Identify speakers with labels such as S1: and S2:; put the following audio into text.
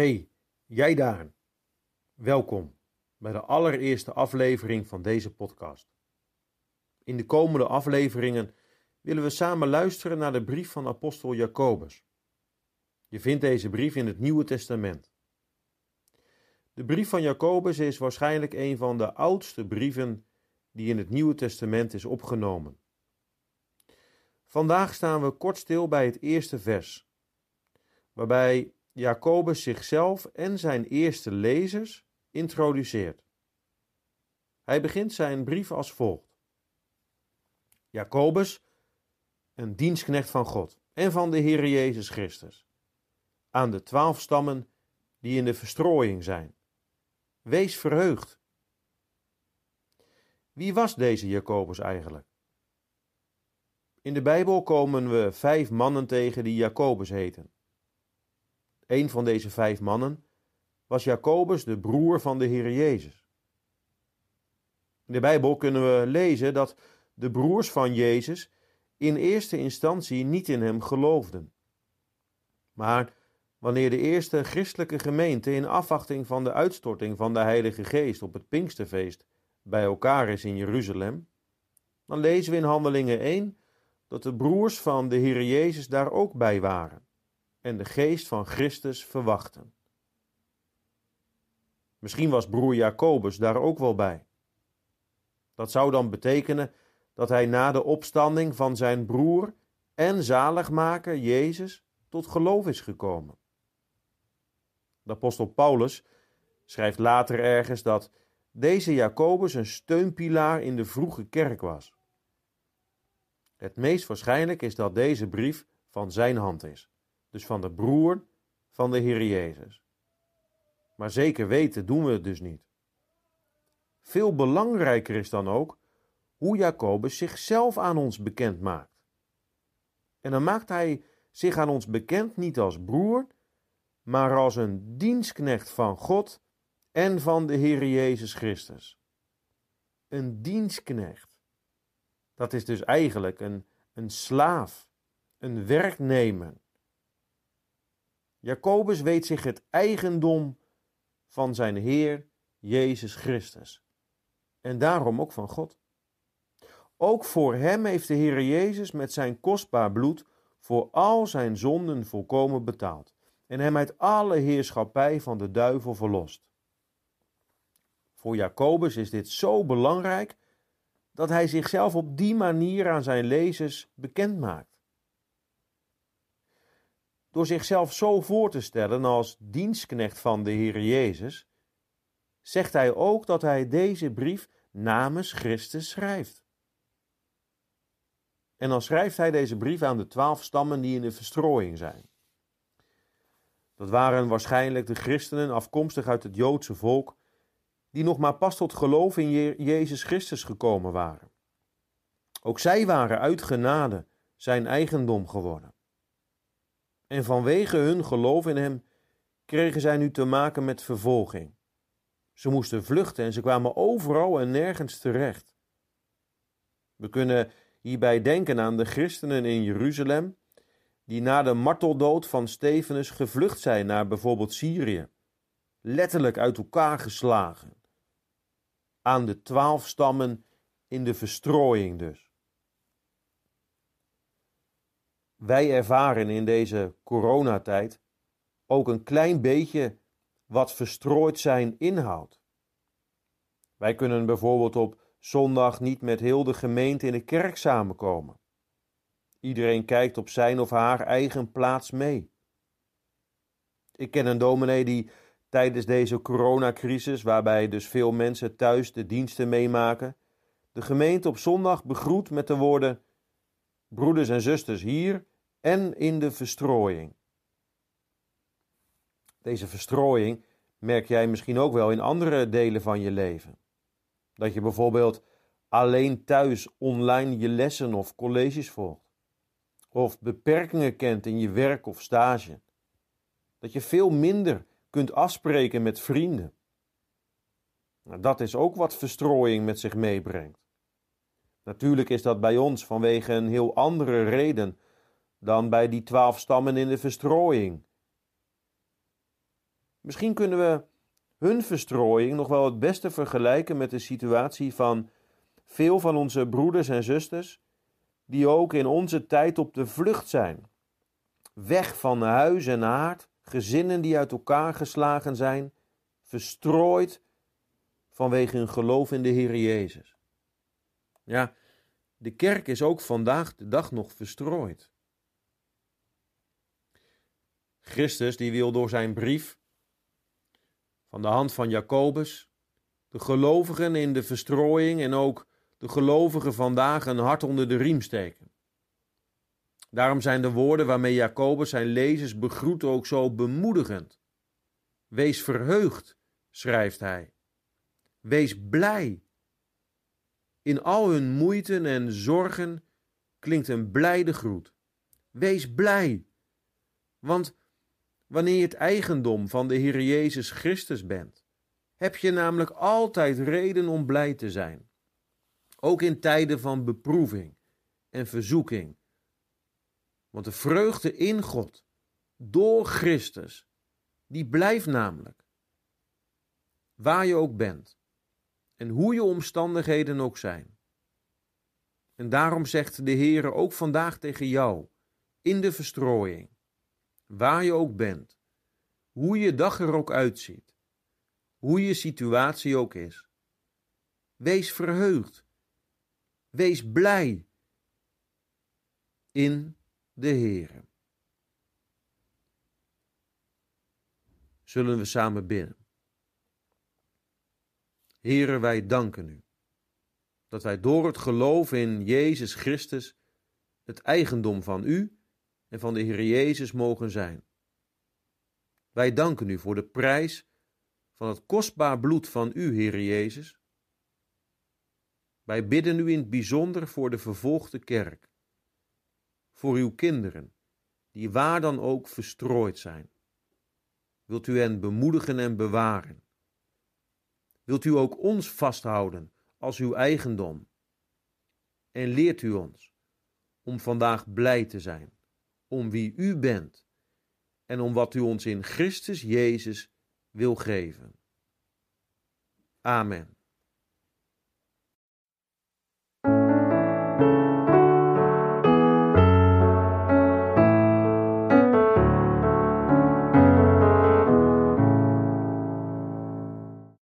S1: Hey, jij daar. Welkom bij de allereerste aflevering van deze podcast. In de komende afleveringen willen we samen luisteren naar de brief van apostel Jacobus. Je vindt deze brief in het Nieuwe Testament. De brief van Jacobus is waarschijnlijk een van de oudste brieven die in het Nieuwe Testament is opgenomen. Vandaag staan we kort stil bij het eerste vers, waarbij Jacobus zichzelf en zijn eerste lezers introduceert. Hij begint zijn brief als volgt: Jacobus, een dienstknecht van God en van de Heer Jezus Christus, aan de twaalf stammen die in de verstrooiing zijn. Wees verheugd. Wie was deze Jacobus eigenlijk? In de Bijbel komen we vijf mannen tegen die Jacobus heten. Een van deze vijf mannen was Jacobus, de broer van de Heer Jezus. In de Bijbel kunnen we lezen dat de broers van Jezus in eerste instantie niet in hem geloofden. Maar wanneer de eerste christelijke gemeente in afwachting van de uitstorting van de Heilige Geest op het Pinksterfeest bij elkaar is in Jeruzalem, dan lezen we in Handelingen 1 dat de broers van de Heer Jezus daar ook bij waren en de geest van Christus verwachten. Misschien was broer Jacobus daar ook wel bij. Dat zou dan betekenen dat hij na de opstanding van zijn broer en zaligmaker Jezus tot geloof is gekomen. De apostel Paulus schrijft later ergens dat deze Jacobus een steunpilaar in de vroege kerk was. Het meest waarschijnlijk is dat deze brief van zijn hand is dus van de broer van de Heer Jezus. Maar zeker weten doen we het dus niet. Veel belangrijker is dan ook hoe Jacobus zichzelf aan ons bekend maakt. En dan maakt hij zich aan ons bekend niet als broer, maar als een dienstknecht van God en van de Heer Jezus Christus. Een dienstknecht. Dat is dus eigenlijk een, een slaaf, een werknemer, Jacobus weet zich het eigendom van zijn Heer Jezus Christus. En daarom ook van God. Ook voor hem heeft de Heer Jezus met zijn kostbaar bloed voor al zijn zonden volkomen betaald en hem uit alle heerschappij van de duivel verlost. Voor Jacobus is dit zo belangrijk dat hij zichzelf op die manier aan zijn lezers bekend maakt. Door zichzelf zo voor te stellen als dienstknecht van de Heer Jezus, zegt hij ook dat hij deze brief namens Christus schrijft. En dan schrijft hij deze brief aan de twaalf stammen die in de verstrooiing zijn. Dat waren waarschijnlijk de christenen afkomstig uit het Joodse volk, die nog maar pas tot geloof in Jezus Christus gekomen waren. Ook zij waren uit genade zijn eigendom geworden. En vanwege hun geloof in hem kregen zij nu te maken met vervolging. Ze moesten vluchten en ze kwamen overal en nergens terecht. We kunnen hierbij denken aan de christenen in Jeruzalem, die na de marteldood van Stefanus gevlucht zijn naar bijvoorbeeld Syrië, letterlijk uit elkaar geslagen. Aan de twaalf stammen in de verstrooiing dus. Wij ervaren in deze coronatijd ook een klein beetje wat verstrooid zijn inhoudt. Wij kunnen bijvoorbeeld op zondag niet met heel de gemeente in de kerk samenkomen. Iedereen kijkt op zijn of haar eigen plaats mee. Ik ken een dominee die tijdens deze coronacrisis, waarbij dus veel mensen thuis de diensten meemaken, de gemeente op zondag begroet met de woorden: Broeders en zusters hier en in de verstrooiing. Deze verstrooiing merk jij misschien ook wel in andere delen van je leven. Dat je bijvoorbeeld alleen thuis online je lessen of colleges volgt. Of beperkingen kent in je werk of stage. Dat je veel minder kunt afspreken met vrienden. Nou, dat is ook wat verstrooiing met zich meebrengt. Natuurlijk is dat bij ons vanwege een heel andere reden dan bij die twaalf stammen in de verstrooiing. Misschien kunnen we hun verstrooiing nog wel het beste vergelijken met de situatie van veel van onze broeders en zusters, die ook in onze tijd op de vlucht zijn. Weg van huis en haard, gezinnen die uit elkaar geslagen zijn, verstrooid vanwege hun geloof in de Heer Jezus. Ja, de kerk is ook vandaag de dag nog verstrooid. Christus die wil door zijn brief van de hand van Jacobus de gelovigen in de verstrooiing en ook de gelovigen vandaag een hart onder de riem steken. Daarom zijn de woorden waarmee Jacobus zijn lezers begroet ook zo bemoedigend. Wees verheugd, schrijft hij. Wees blij. In al hun moeiten en zorgen klinkt een blijde groet. Wees blij. Want wanneer je het eigendom van de Heer Jezus Christus bent, heb je namelijk altijd reden om blij te zijn. Ook in tijden van beproeving en verzoeking. Want de vreugde in God, door Christus, die blijft namelijk. Waar je ook bent en hoe je omstandigheden ook zijn. En daarom zegt de Heer ook vandaag tegen jou, in de verstrooiing, waar je ook bent, hoe je dag er ook uitziet, hoe je situatie ook is. Wees verheugd, wees blij in de Heer. Zullen we samen bidden? Heere, wij danken u dat wij door het geloof in Jezus Christus het eigendom van u en van de Heer Jezus mogen zijn. Wij danken u voor de prijs van het kostbaar bloed van u, Heer Jezus. Wij bidden u in het bijzonder voor de vervolgde kerk, voor uw kinderen, die waar dan ook verstrooid zijn. Wilt u hen bemoedigen en bewaren? Wilt u ook ons vasthouden als uw eigendom? En leert u ons om vandaag blij te zijn, om wie u bent en om wat u ons in Christus Jezus wil geven. Amen.